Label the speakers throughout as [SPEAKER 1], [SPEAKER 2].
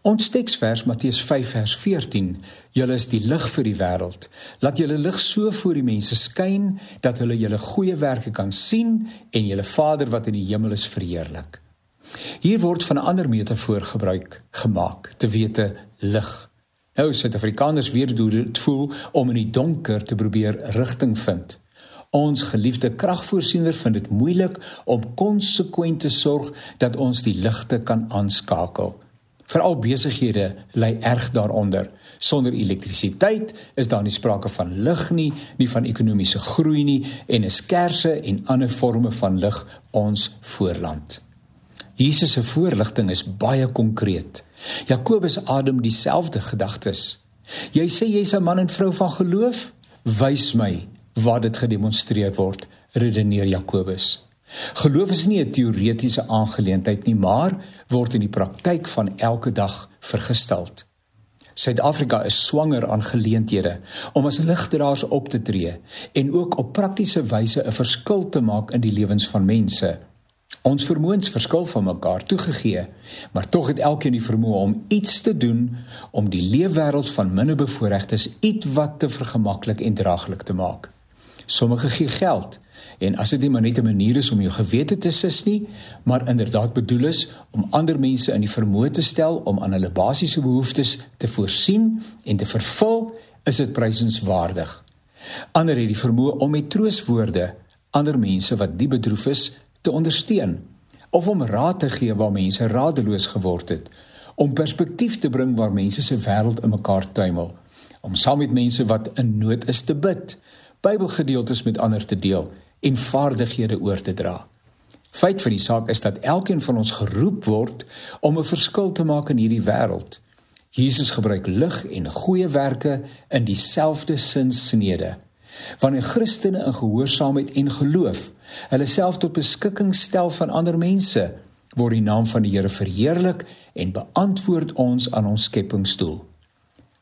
[SPEAKER 1] Ons teksvers Matteus 5 vers 14: Julle is die lig vir die wêreld. Laat julle lig so voor die mense skyn dat hulle julle goeie werke kan sien en julle Vader wat in die hemel is verheerlik. Hier word van 'n ander metafoor gebruik gemaak, te wete lig. Nou Suid-Afrikaners weet hoe dit voel om in die donker te probeer rigting vind. Ons geliefde kragvoorsiener vind dit moeilik om konsekwent te sorg dat ons die ligte kan aanskakel. Veral besighede ly erg daaronder. Sonder elektrisiteit is daar nie sprake van lig nie, nie van ekonomiese groei nie en 'n skerse en ander forme van lig ons voorland. Jesus se voorligting is baie konkreet. Jakobus adem dieselfde gedagtes. Jy sê jy's 'n man en vrou van geloof? Wys my waar dit gedemonstreer word, redeneer Jakobus. Geloof is nie 'n teoretiese aangeleentheid nie, maar word in die praktyk van elke dag vergestel. Suid-Afrika is swanger aan geleenthede om as ligdraers op te tree en ook op praktiese wyse 'n verskil te maak in die lewens van mense. Ons vermoëns verskil van mekaar toegegee, maar tog het elkeen die vermoë om iets te doen om die leefwêreld van minderbevoorregtes ietwat te vergemaklik en draaglik te maak. Sommige gee geld en as dit nie maar net 'n manier is om jou gewete te sis nie, maar inderdaad bedoel is om ander mense in die vermoë te stel om aan hulle basiese behoeftes te voorsien en te vervul, is dit prysenswaardig. Ander het die vermoë om met trooswoorde ander mense wat diep bedroef is te ondersteun of om raad te gee waar mense radeloos geword het, om perspektief te bring waar mense se wêreld in mekaar tuimel, om saam met mense wat in nood is te bid Bybelgedeeltes met ander te deel en vaardighede oor te dra. Feit vir die saak is dat elkeen van ons geroep word om 'n verskil te maak in hierdie wêreld. Jesus gebruik lig en goeie werke in dieselfde sinsnede. Wanneer Christene in gehoorsaamheid en geloof hulle self tot beskikking stel van ander mense, word die naam van die Here verheerlik en beantwoord ons aan ons skepingsdoel.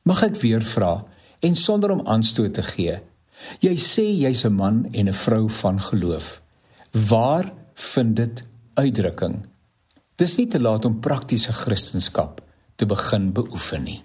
[SPEAKER 1] Mag ek weer vra en sonder om aanstoot te gee, Jy sê jy's 'n man en 'n vrou van geloof. Waar vind dit uitdrukking? Dis nie te laat om praktiese kristendom te begin beoefen nie.